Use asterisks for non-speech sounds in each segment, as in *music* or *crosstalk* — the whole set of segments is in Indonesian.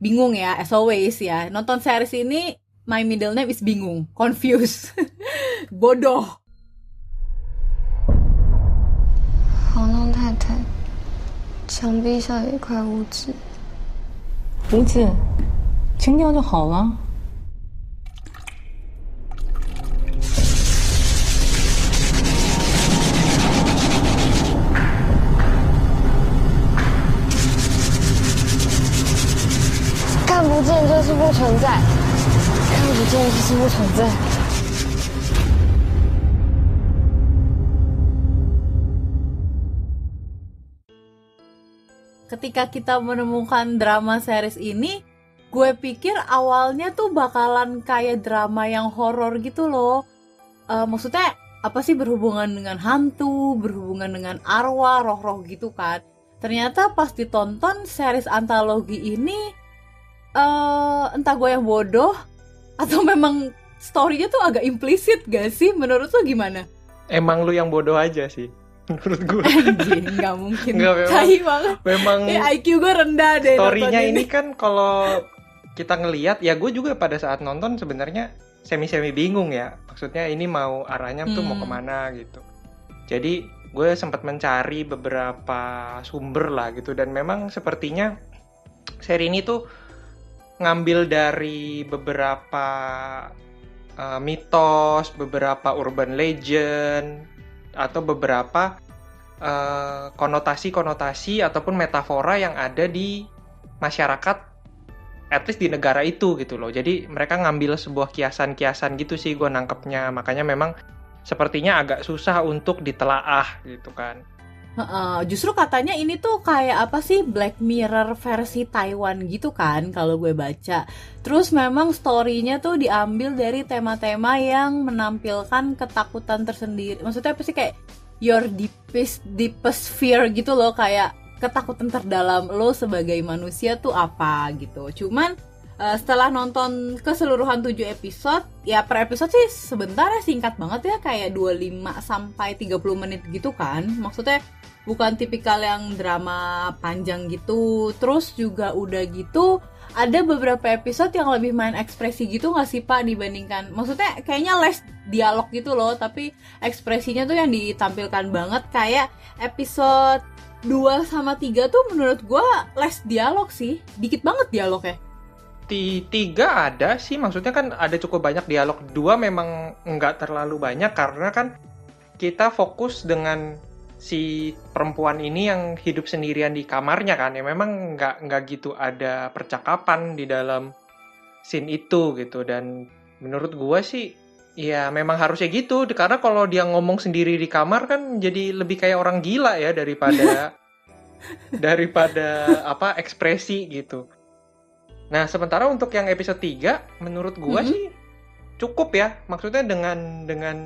bingung ya, as always ya. Nonton series ini, my middle name is bingung, confused, *laughs* bodoh. 房东太太，墙壁上有一块污渍。无字，清掉就好了。 见就是不存在，看不见就是不存在。 Ketika kita menemukan drama series ini, gue pikir awalnya tuh bakalan kayak drama yang horor gitu loh. Eh, maksudnya apa sih berhubungan dengan hantu, berhubungan dengan arwah, roh-roh gitu kan. Ternyata pas ditonton series antologi ini, eh entah gue yang bodoh atau memang storynya tuh agak implisit gak sih? Menurut lo gimana? Emang lu yang bodoh aja sih *laughs* menurut gue. Anjing, nggak mungkin. Nggak, memang. Banget. Memang Eh, IQ gue rendah deh. storynya ini kan kalau kita ngelihat ya gue juga pada saat nonton sebenarnya semi-semi bingung ya. Maksudnya ini mau arahnya tuh mau Hmm. ke mana gitu. Jadi gue sempat mencari beberapa sumber lah gitu dan memang sepertinya seri ini tuh ngambil dari beberapa uh, mitos, beberapa urban legend atau beberapa uh, konotasi-konotasi ataupun metafora yang ada di masyarakat at least di negara itu gitu loh. Jadi mereka ngambil sebuah kiasan-kiasan gitu sih gue nangkepnya. Makanya memang sepertinya agak susah untuk ditelaah gitu kan. Heeh, justru katanya ini tuh kayak apa sih Black Mirror versi Taiwan gitu kan kalau gue baca. Terus memang story-nya tuh diambil dari tema-tema yang menampilkan ketakutan tersendiri. Maksudnya apa sih kayak your deepest deepest fear gitu loh kayak ketakutan terdalam lo sebagai manusia tuh apa gitu. Cuman eh, setelah nonton keseluruhan 7 episode, ya per episode sih sebentar ya singkat banget ya kayak 25 sampai 30 menit gitu kan. Maksudnya bukan tipikal yang drama panjang gitu. Terus juga udah gitu ada beberapa episode yang lebih main ekspresi gitu nggak sih Pak dibandingkan? Maksudnya kayaknya less dialog gitu loh tapi ekspresinya tuh yang ditampilkan banget. Kayak episode 2 sama 3 tuh menurut gua less dialog sih. Dikit banget dialognya. Di tiga ada sih, maksudnya kan ada cukup banyak dialog. Dua memang nggak terlalu banyak karena kan kita fokus dengan si perempuan ini yang hidup sendirian di kamarnya kan ya memang nggak nggak gitu ada percakapan di dalam scene itu gitu dan menurut gua sih ya memang harusnya gitu karena kalau dia ngomong sendiri di kamar kan jadi lebih kayak orang gila ya daripada *laughs* daripada apa ekspresi gitu. Nah, sementara untuk yang episode 3 menurut gua Mhm. sih cukup ya. Maksudnya dengan dengan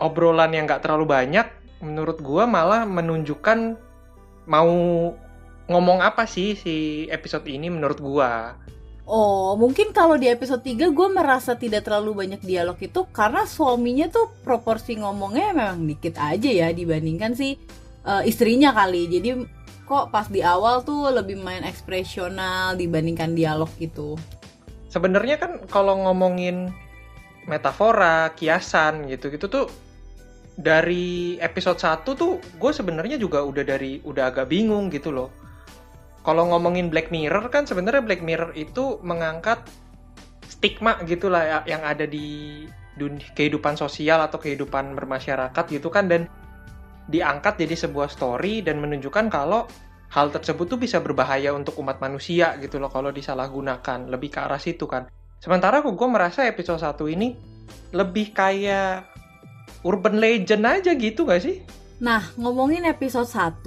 obrolan yang nggak terlalu banyak menurut gua malah menunjukkan mau ngomong apa sih si episode ini menurut gua. Oh, mungkin kalau di episode 3 gue merasa tidak terlalu banyak dialog itu karena suaminya tuh proporsi ngomongnya memang dikit aja ya dibandingkan si eh, istrinya kali. Jadi kok pas di awal tuh lebih main ekspresional dibandingkan dialog gitu. Sebenarnya kan kalau ngomongin metafora, kiasan gitu-gitu tuh dari episode 1 tuh gue sebenarnya juga udah dari udah agak bingung gitu loh. Kalau ngomongin Black Mirror kan sebenarnya Black Mirror itu mengangkat stigma gitulah ya, yang ada di dun- kehidupan sosial atau kehidupan bermasyarakat gitu kan dan diangkat jadi sebuah story dan menunjukkan kalau hal tersebut tuh bisa berbahaya untuk umat manusia gitu loh kalau disalahgunakan lebih ke arah situ kan sementara kok gue merasa episode 1 ini lebih kayak urban legend aja gitu gak sih Nah, ngomongin episode 1,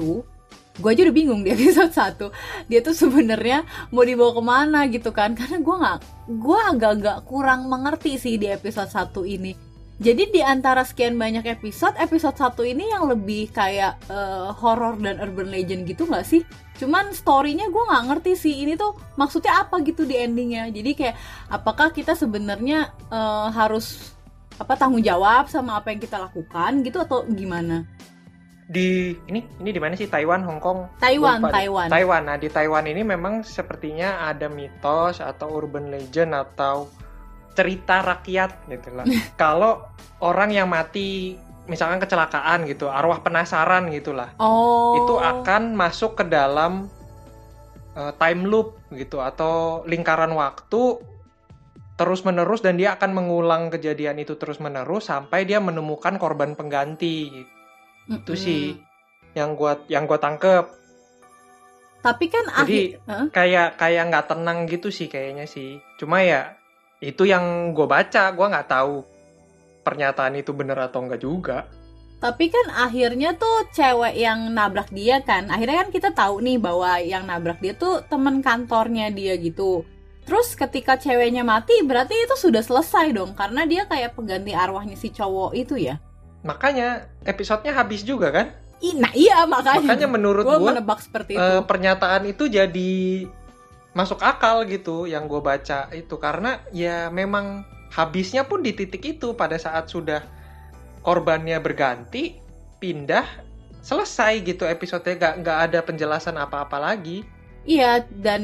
gue aja udah bingung di *laughs* episode 1. Dia tuh sebenarnya mau dibawa ke mana gitu kan. Karena gue nggak, gue agak-agak kurang mengerti sih di episode 1 ini. Jadi di antara sekian banyak episode, episode 1 ini yang lebih kayak eh, horror dan urban legend gitu nggak sih? Cuman story-nya gue nggak ngerti sih ini tuh maksudnya apa gitu di endingnya. Jadi kayak apakah kita sebenarnya eh, harus apa tanggung jawab sama apa yang kita lakukan gitu atau gimana? di ini ini di mana sih Taiwan, Hong Kong? Taiwan, Lupa. Taiwan. Taiwan. Nah, di Taiwan ini memang sepertinya ada mitos atau urban legend atau cerita rakyat gitu lah. *laughs* Kalau orang yang mati misalkan kecelakaan gitu, arwah penasaran gitulah. Oh. Itu akan masuk ke dalam eh, time loop gitu atau lingkaran waktu terus menerus dan dia akan mengulang kejadian itu terus menerus sampai dia menemukan korban pengganti Mm-mm. itu sih yang gua yang gua tangkep Tapi kan Jadi- akhir Hah? kayak kayak nggak tenang gitu sih kayaknya sih cuma ya itu yang gue baca gua nggak tahu pernyataan itu bener atau enggak juga Tapi kan akhirnya tuh cewek yang nabrak dia kan, akhirnya kan kita tahu nih bahwa yang nabrak dia tuh temen kantornya dia gitu. Terus ketika ceweknya mati, berarti itu sudah selesai dong, karena dia kayak pengganti arwahnya si cowok itu ya. makanya episodenya habis juga kan I- nah iya makanya. makanya menurut gue gua menebak seperti itu. eh, pernyataan itu jadi masuk akal gitu yang gue baca itu karena ya memang habisnya pun di titik itu pada saat sudah korbannya berganti pindah selesai gitu episodenya nggak nggak ada penjelasan apa-apa lagi Iya, dan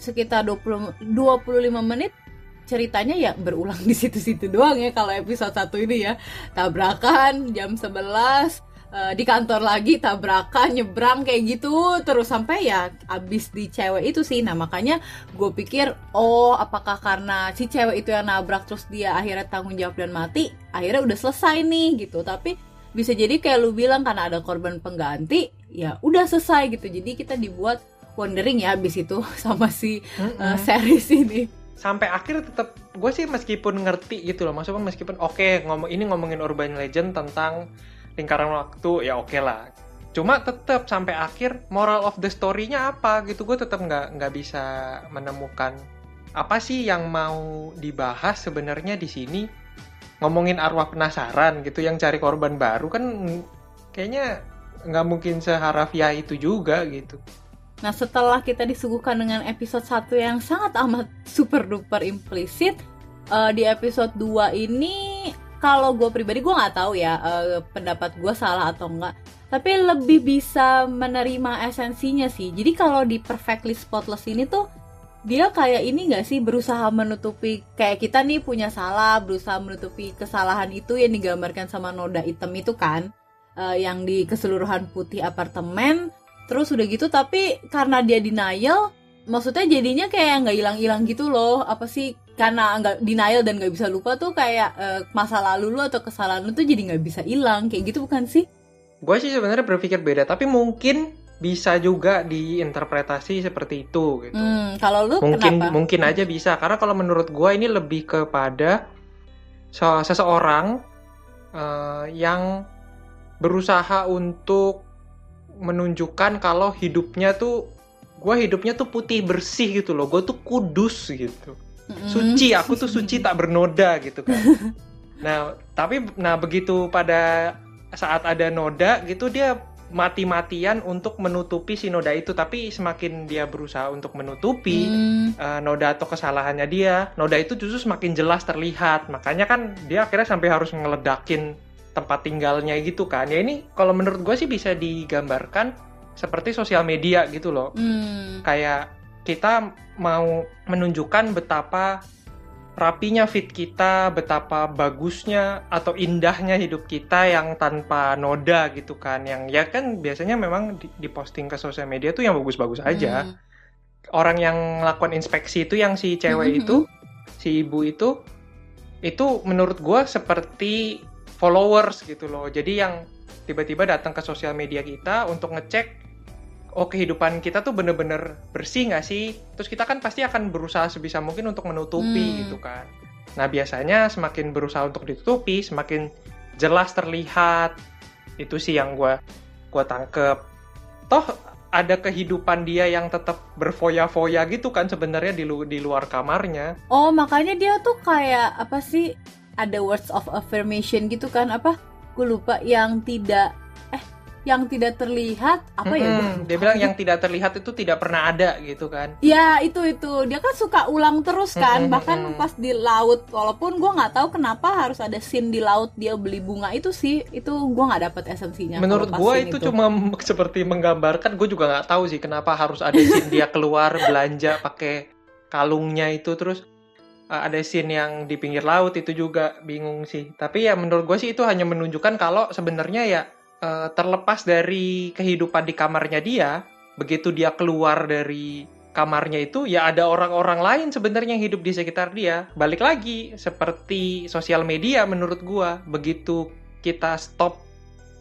sekitar 20 25 menit ceritanya ya berulang di situ-situ doang ya kalau episode satu ini ya. Tabrakan jam 11 eh, di kantor lagi tabrakan nyebrang kayak gitu terus sampai ya abis di cewek itu sih. Nah, makanya gue pikir oh apakah karena si cewek itu yang nabrak terus dia akhirnya tanggung jawab dan mati, akhirnya udah selesai nih gitu. Tapi bisa jadi kayak lu bilang karena ada korban pengganti, ya udah selesai gitu. Jadi kita dibuat wondering ya abis itu *laughs* sama si uh, series ini. sampai akhir tetap gue sih meskipun ngerti gitu loh maksudnya meskipun oke ngomong ini ngomongin urban legend tentang lingkaran waktu ya oke lah. Cuma tetap sampai akhir moral of the story-nya apa gitu gue tetap nggak nggak bisa menemukan apa sih yang mau dibahas sebenarnya di sini. Ngomongin arwah penasaran gitu yang cari korban baru kan kayaknya nggak mungkin seharafiah itu juga gitu Nah setelah kita disuguhkan dengan episode 1 yang sangat amat super duper implisit eh, Di episode 2 ini kalau gue pribadi gue nggak tahu ya eh, pendapat gue salah atau enggak Tapi lebih bisa menerima esensinya sih. Jadi kalau di Perfectly Spotless ini tuh dia kayak ini nggak sih berusaha menutupi kayak kita nih punya salah berusaha menutupi kesalahan itu yang digambarkan sama noda hitam itu kan Eh, yang di keseluruhan putih apartemen terus udah gitu tapi karena dia denial maksudnya jadinya kayak nggak hilang-hilang gitu loh. Apa sih? Karena nggak denial dan nggak bisa lupa tuh kayak eh, masa lalu lu atau kesalahan lu tuh jadi nggak bisa hilang. Kayak gitu bukan sih? Gue sih sebenarnya berpikir beda, tapi mungkin bisa juga diinterpretasi seperti itu gitu. hmm, kalau lu mungkin kenapa? mungkin aja bisa. Karena kalau menurut gue ini lebih kepada so- seseorang eh, yang berusaha untuk menunjukkan kalau hidupnya tuh gue hidupnya tuh putih bersih gitu loh. Gue tuh kudus gitu. Suci aku tuh suci tak bernoda gitu kan. *laughs* Nah tapi nah begitu pada saat ada noda gitu dia mati-matian untuk menutupi si noda itu. Tapi semakin dia berusaha untuk menutupi Hmm, eh, noda atau kesalahannya dia noda itu justru semakin jelas terlihat. Makanya kan dia akhirnya sampai harus ngeledakin tempat tinggalnya gitu kan ya ini kalau menurut gue sih bisa digambarkan seperti sosial media gitu loh hmm, kayak kita mau menunjukkan betapa rapinya fit kita, betapa bagusnya atau indahnya hidup kita yang tanpa noda gitu kan. Yang ya kan biasanya memang di- diposting ke sosial media tuh yang bagus-bagus aja. hmm. Orang yang melakukan inspeksi itu yang si cewek Mhm. itu, si ibu itu itu menurut gua seperti followers gitu loh. Jadi yang tiba-tiba datang ke sosial media kita untuk ngecek oh kehidupan kita tuh bener-bener bersih nggak sih? Terus kita kan pasti akan berusaha sebisa mungkin untuk menutupi Hmm. gitu kan. Nah biasanya semakin berusaha untuk ditutupi, semakin jelas terlihat. Itu sih yang gua gua tangkep. Toh ada kehidupan dia yang tetap berfoya-foya gitu kan sebenarnya di, lu- di luar kamarnya. oh makanya dia tuh kayak apa sih ada words of affirmation gitu kan apa gue lupa yang tidak eh yang tidak terlihat apa ya? Mm-mm. dia bilang yang tidak terlihat itu tidak pernah ada gitu kan Ya itu itu dia kan suka ulang terus kan Mm-mm, bahkan pas di laut walaupun gua nggak tahu kenapa harus ada scene di laut dia beli bunga itu sih itu gua nggak dapet esensinya. menurut gue scene itu, cuma *laughs* seperti menggambarkan gue juga nggak tahu sih kenapa harus ada scene dia keluar belanja pakai kalungnya itu terus ada scene yang di pinggir laut itu juga bingung sih. Tapi ya menurut gue sih itu hanya menunjukkan kalau sebenarnya ya uh, terlepas dari kehidupan di kamarnya dia begitu dia keluar dari kamarnya itu ya ada orang-orang lain sebenarnya yang hidup di sekitar dia. Balik lagi seperti sosial media menurut gua begitu kita stop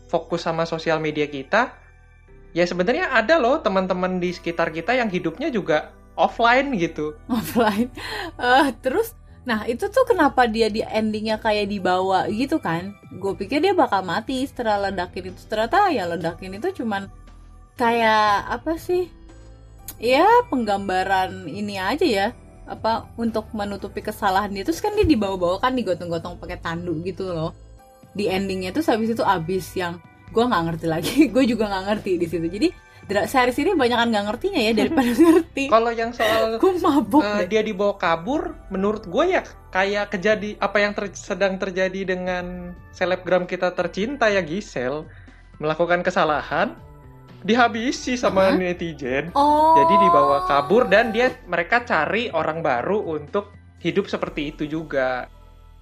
fokus sama sosial media kita ya sebenarnya ada loh teman-teman di sekitar kita yang hidupnya juga offline gitu. Offline. Eh, terus nah itu tuh kenapa dia di endingnya kayak dibawa gitu kan? Gue pikir dia bakal mati setelah ledakin itu. Ternyata ya ledakin itu cuman kayak apa sih? Ya penggambaran ini aja ya. Apa untuk menutupi kesalahan dia. Terus kan dia dibawa-bawa kan digotong-gotong pakai tanduk gitu loh. Di endingnya tuh habis itu abis yang gue nggak ngerti lagi. *laughs* Gue juga nggak ngerti di situ. Jadi series ini banyakan nggak ngertinya ya daripada *laughs* ngerti kalau yang soal gue mabuk eh, deh. dia dibawa kabur menurut gue ya kayak kejadi apa yang ter- sedang terjadi dengan selebgram kita tercinta ya Gisel melakukan kesalahan dihabisi sama Hah? netizen Oh. jadi dibawa kabur dan dia mereka cari orang baru untuk hidup seperti itu juga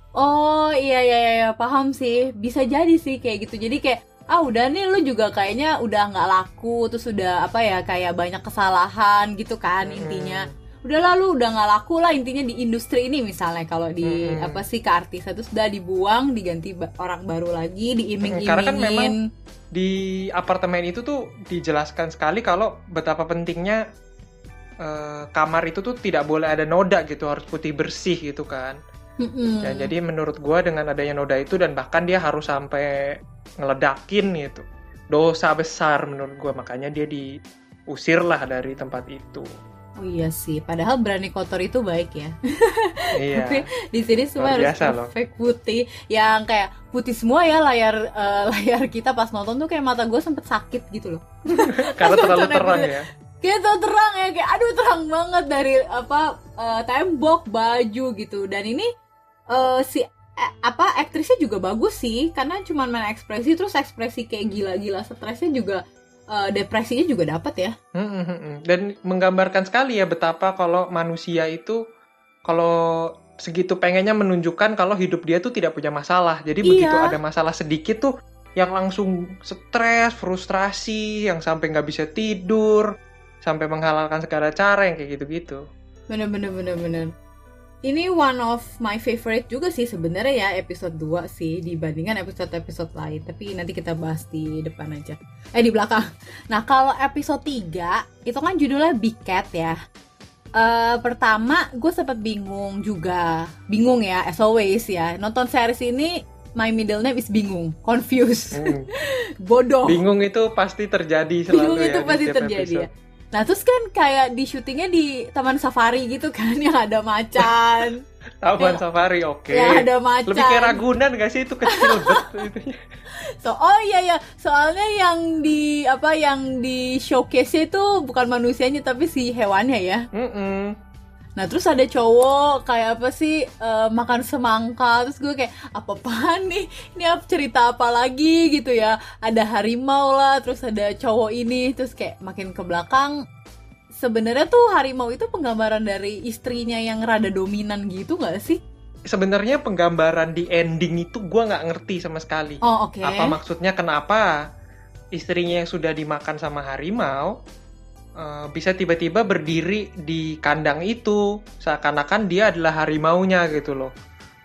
Oh iya iya iya iya, paham sih. Bisa jadi sih kayak gitu. Jadi kayak ah udah nih lu juga kayaknya udah nggak laku terus udah apa ya kayak banyak kesalahan gitu kan Hmm. intinya. Udah lalu udah nggak laku lah intinya di industri ini misalnya kalau di Hmm. apa sih ke artis itu sudah dibuang diganti orang baru lagi diiming-imingin. Karena kan memang di apartemen itu tuh dijelaskan sekali kalau betapa pentingnya eh, kamar itu tuh tidak boleh ada noda gitu harus putih bersih gitu kan Mm-mm. Ya, jadi menurut gua dengan adanya noda itu dan bahkan dia harus sampai ngeledakin gitu. Dosa besar menurut gua makanya dia diusir lah dari tempat itu. Oh iya sih, padahal berani kotor itu baik ya. *laughs* iya. Tapi di sini semua Luar harus biasa loh. perfect putih. Yang kayak putih semua ya layar eh, *laughs* layar kita pas nonton tuh kayak mata gue sempet sakit gitu loh. *laughs* Karena terlalu terang ya. Kayak tuh terang ya kayak aduh terang banget dari apa eh, tembok baju gitu. Dan ini eh, si eh, apa aktrisnya juga bagus sih karena cuman main ekspresi terus ekspresi kayak gila-gila stresnya juga eh, depresinya juga dapat ya. Mm, mm, mm, mm. dan menggambarkan sekali ya betapa kalau manusia itu kalau segitu pengennya menunjukkan kalau hidup dia tuh tidak punya masalah. Jadi Iya. begitu ada masalah sedikit tuh yang langsung stres frustrasi yang sampai nggak bisa tidur sampai menghalalkan segala cara yang kayak gitu-gitu. Bener bener bener bener ini one of my favorite juga sih sebenarnya ya episode 2 sih dibandingkan episode-episode lain. Tapi nanti kita bahas di depan aja. Eh di belakang. Nah kalau episode 3 itu kan judulnya Big Cat ya. Eh, pertama gue sempet bingung juga. Bingung ya as always ya. Nonton series ini my middle name is bingung. Confused. Mm. *laughs* bodoh. Bingung itu pasti terjadi selalu bingung ya itu pasti terjadi ya. Nah terus kan kayak di syutingnya di taman safari gitu kan *laughs* yang ada macan, Taman Ya. safari oke yang ada macan. lebih kayak Ragunan gak sih itu kecil *laughs* banget itu So oh iya ya soalnya yang di apa yang di showcase itu bukan manusianya tapi si hewannya ya. Mm-mm. Nah terus ada cowok kayak apa sih eh, makan semangka terus gue kayak apa apaan nih? Ini apa cerita apa lagi? Gitu ya. Ada harimau lah terus ada cowok ini terus kayak makin ke belakang sebenarnya tuh harimau itu penggambaran dari istrinya yang rada dominan gitu nggak sih? sebenarnya penggambaran di ending itu gua nggak ngerti sama sekali. Oh oke. apa maksudnya? Kenapa istrinya yang sudah dimakan sama harimau eh, bisa tiba-tiba berdiri di kandang itu. Seakan-akan dia adalah harimaunya gitu loh.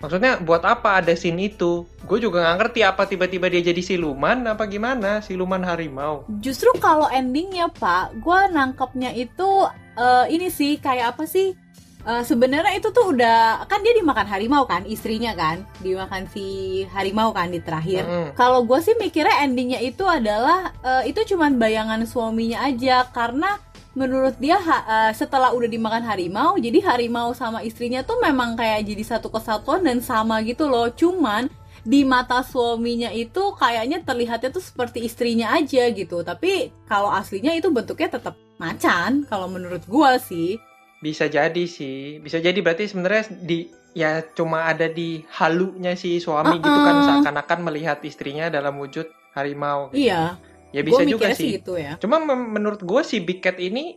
Maksudnya buat apa ada scene itu? Gue juga nggak ngerti apa tiba-tiba dia jadi siluman apa gimana siluman harimau. Justru kalau endingnya Pak, gue nangkepnya itu eh, ini sih kayak apa sih? Eh, Sebenarnya itu tuh udah kan dia dimakan harimau kan, istrinya kan, dimakan si harimau kan di terakhir. Mm-mm. Kalau gue sih mikirnya endingnya itu adalah eh, itu cuman bayangan suaminya aja karena menurut dia ha- eh, setelah udah dimakan harimau, jadi harimau sama istrinya tuh memang kayak jadi satu kesatuan dan sama gitu loh. Cuman di mata suaminya itu kayaknya terlihatnya tuh seperti istrinya aja gitu tapi kalau aslinya itu bentuknya tetap macan kalau menurut gua sih Bisa jadi sih, bisa jadi berarti sebenarnya di ya cuma ada di halunya si suami gitu kan seakan-akan melihat istrinya dalam wujud harimau. gitu. iya Ya gua bisa juga mikirnya sih. gitu ya Cuma menurut gue si Big Cat ini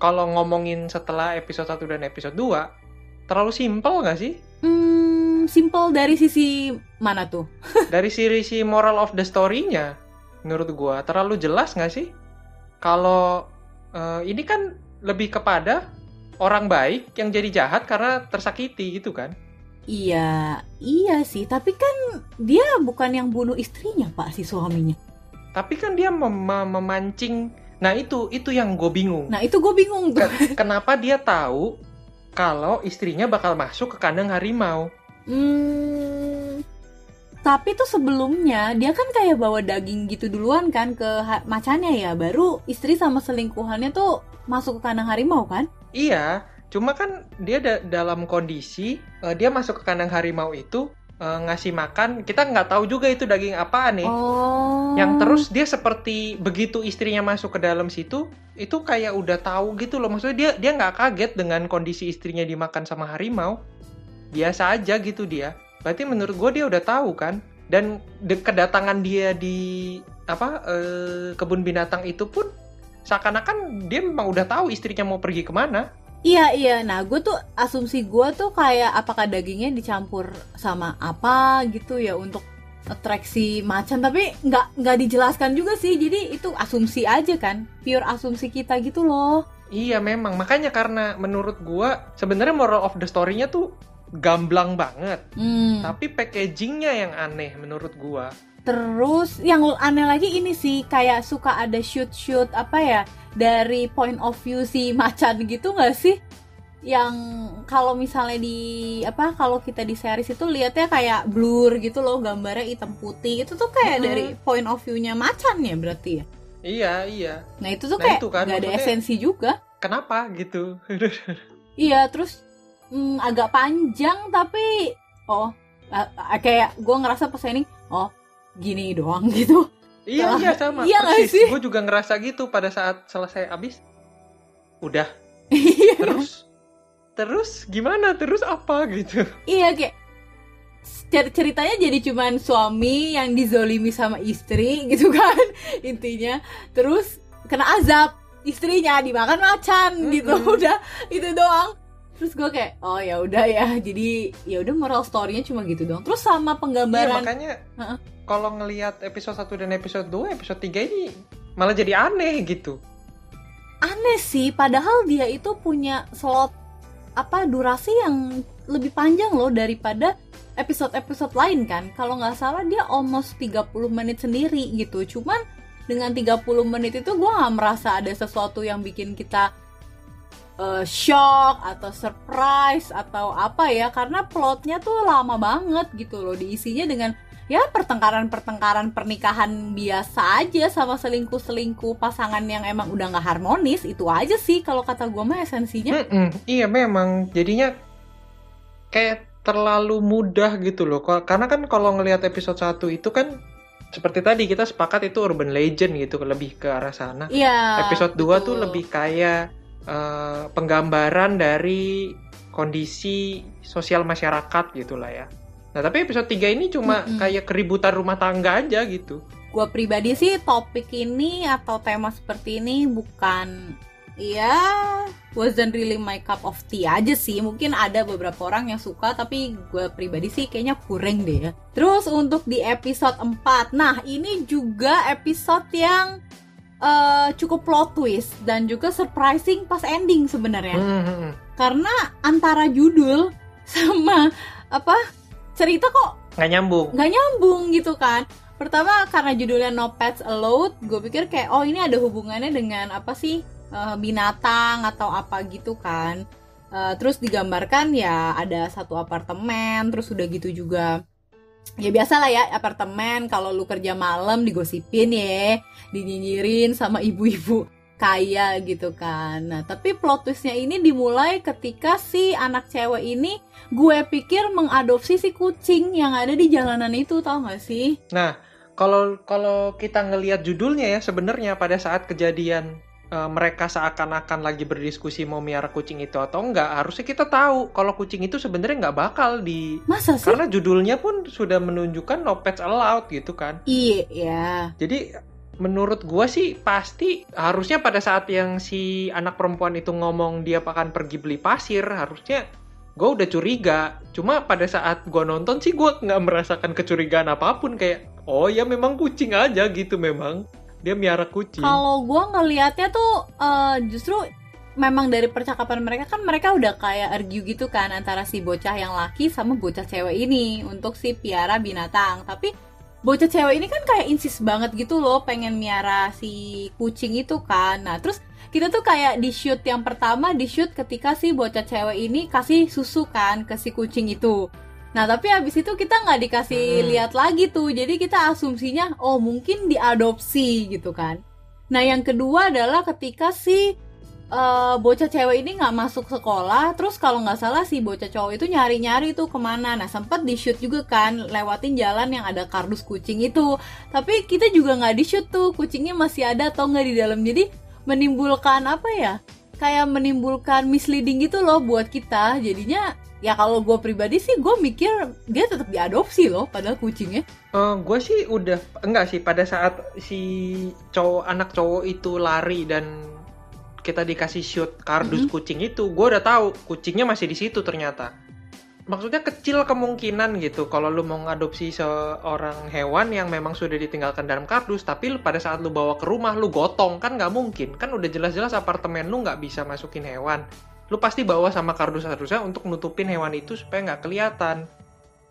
kalau ngomongin setelah episode 1 dan episode 2 terlalu simpel nggak sih? hmm simple dari sisi mana tuh *laughs* Dari sisi si moral of the story-nya menurut gue terlalu jelas nggak sih? Kalau eh, ini kan lebih kepada orang baik yang jadi jahat karena tersakiti gitu kan? iya iya sih tapi kan dia bukan yang bunuh istrinya pak si suaminya Tapi kan dia mem- mem- memancing. Nah itu itu yang gue bingung. nah itu gue bingung tuh Ke- Kenapa dia tahu kalau istrinya bakal masuk ke kandang harimau? Hmm, tapi tuh sebelumnya dia kan kayak bawa daging gitu duluan kan ke macannya ya, baru istri sama selingkuhannya tuh masuk ke kandang harimau kan? Iya, cuma kan dia da- dalam kondisi eh, dia masuk ke kandang harimau itu eh, ngasih makan. Kita nggak tahu juga itu daging apaan nih. Oh. Yang terus dia seperti begitu istrinya masuk ke dalam situ, itu kayak udah tahu gitu loh. Maksudnya dia dia nggak kaget dengan kondisi istrinya dimakan sama harimau. Biasa aja gitu dia. Berarti menurut gue dia udah tahu kan. Dan de- kedatangan dia di apa eh, kebun binatang itu pun seakan-akan dia memang udah tahu istrinya mau pergi ke mana. Iya iya, nah gue tuh asumsi gue tuh kayak apakah dagingnya dicampur sama apa gitu ya untuk atraksi macan, tapi nggak nggak dijelaskan juga sih, jadi itu asumsi aja kan, pure asumsi kita gitu loh. Iya memang makanya karena menurut gua sebenarnya moral of the story-nya tuh gamblang banget, Hmm. tapi packagingnya yang aneh menurut gua. Terus yang aneh lagi ini sih kayak suka ada shoot-shoot apa ya dari point of view si macan gitu nggak sih? Yang kalau misalnya di apa kalau kita di series itu lihatnya kayak blur gitu loh gambarnya hitam putih itu tuh kayak Mhm. dari point of view-nya macan ya berarti ya. Iya iya, Nah itu tuh Nah, kayak itu kan, nggak ada esensi juga. kenapa gitu? *laughs* Iya terus mm, agak panjang tapi oh kayak gue ngerasa pas ini oh gini doang *laughs* gitu. iya iya sama Iya persis. sih? Gue juga ngerasa gitu pada saat selesai abis. Udah *laughs* Iya terus terus gimana terus apa gitu? Iya kayak cer- ceritanya jadi cuman suami yang dizolimi sama istri *laughs* gitu kan intinya terus kena azab istrinya dimakan macan gitu Mm-mm. udah itu doang terus gue kayak oh ya udah ya jadi ya udah moral story-nya cuma gitu doang terus sama Iya penggambaran makanya Heeh. Kalau ngelihat episode 1 dan episode 2, episode 3 ini malah jadi aneh gitu. aneh sih padahal dia itu punya slot apa durasi yang lebih panjang loh daripada episode-episode lain kan. Kalau nggak salah dia almost 30 menit sendiri gitu. Cuman dengan 30 menit itu gue nggak merasa ada sesuatu yang bikin kita eh, shock atau surprise atau apa ya. Karena plotnya tuh lama banget gitu loh. Diisinya dengan ya pertengkaran-pertengkaran pernikahan biasa aja sama selingkuh-selingkuh pasangan yang emang udah nggak harmonis itu aja sih kalau kata gue mah esensinya Mm-mm, iya memang jadinya kayak terlalu mudah gitu loh. Karena kan kalau ngelihat episode 1 itu kan seperti tadi kita sepakat itu urban legend gitu lebih ke arah sana. Iya episode 2 tuh lebih kayak eh, penggambaran dari kondisi sosial masyarakat gitulah ya. Nah, tapi episode 3 ini cuma Mm-mm. kayak keributan rumah tangga aja gitu. gue pribadi sih topik ini atau tema seperti ini bukan ya wasn't really my cup of tea aja sih mungkin ada beberapa orang yang suka tapi gue pribadi sih kayaknya kurang deh ya terus untuk di episode 4 nah ini juga episode yang eh, cukup plot twist dan juga surprising pas ending sebenarnya Hmm, hmm, hmm. karena antara judul *laughs* sama apa cerita kok Nggak nyambung. nggak nyambung gitu kan. Pertama karena judulnya No Pets Allowed gue pikir kayak oh ini ada hubungannya dengan apa sih eh, binatang atau apa gitu kan. Eh, terus digambarkan ya ada satu apartemen terus udah gitu juga. Ya biasa lah ya apartemen kalau lu kerja malam digosipin ya dinyinyirin sama ibu-ibu kaya gitu kan. Nah, tapi plot twistnya ini dimulai ketika si anak cewek ini gue pikir mengadopsi si kucing yang ada di jalanan itu, tau gak sih? Nah, kalau kalau kita ngelihat judulnya ya sebenarnya pada saat kejadian uh, mereka seakan-akan lagi berdiskusi mau miara kucing itu atau enggak, harusnya kita tahu kalau kucing itu sebenarnya nggak bakal di Masa sih? karena judulnya pun sudah menunjukkan no pets allowed gitu kan. Iya, ya. Jadi menurut gua sih pasti harusnya pada saat yang si anak perempuan itu ngomong dia akan pergi beli pasir harusnya gue udah curiga. Cuma pada saat gua nonton sih gua nggak merasakan kecurigaan apa pun kayak oh ya memang kucing aja gitu memang. Dia miara kucing. Kalau gue ngelihatnya tuh eh, justru memang dari percakapan mereka kan mereka udah kayak argue gitu kan antara si bocah yang laki sama bocah cewek ini untuk si piara binatang. Tapi bocah cewek ini kan kayak insist banget gitu loh pengen miara si kucing itu kan. Nah terus kita tuh kayak di shoot yang pertama di shoot ketika si bocah cewek ini kasih susu kan ke si kucing itu. Nah tapi habis itu kita nggak dikasih Hmm. lihat lagi tuh, jadi kita asumsinya oh mungkin diadopsi gitu kan. Nah yang kedua adalah ketika si eh, bocah cewek ini nggak masuk sekolah, terus kalau nggak salah si bocah cowok itu nyari-nyari tuh ke mana. Nah sempet di shoot juga kan, lewatin jalan yang ada kardus kucing itu. Tapi kita juga nggak di shoot tuh, kucingnya masih ada atau nggak di dalam. Jadi menimbulkan apa ya? Kayak menimbulkan misleading gitu loh buat kita. Jadinya ya kalau gue pribadi sih gue mikir dia tetap diadopsi loh, padahal kucingnya. gue sih udah enggak sih pada saat si cowok anak cowok itu lari dan kita dikasih shoot kardus Mhm. kucing itu gue udah tahu kucingnya masih di situ ternyata. Maksudnya kecil kemungkinan gitu kalau lu mau ngadopsi seorang hewan yang memang sudah ditinggalkan dalam kardus tapi lu pada saat lu bawa ke rumah lu gotong kan nggak mungkin. Kan udah jelas-jelas apartemen lu nggak bisa masukin hewan. Lu pasti bawa sama kardus-kardusnya untuk nutupin hewan itu supaya nggak kelihatan.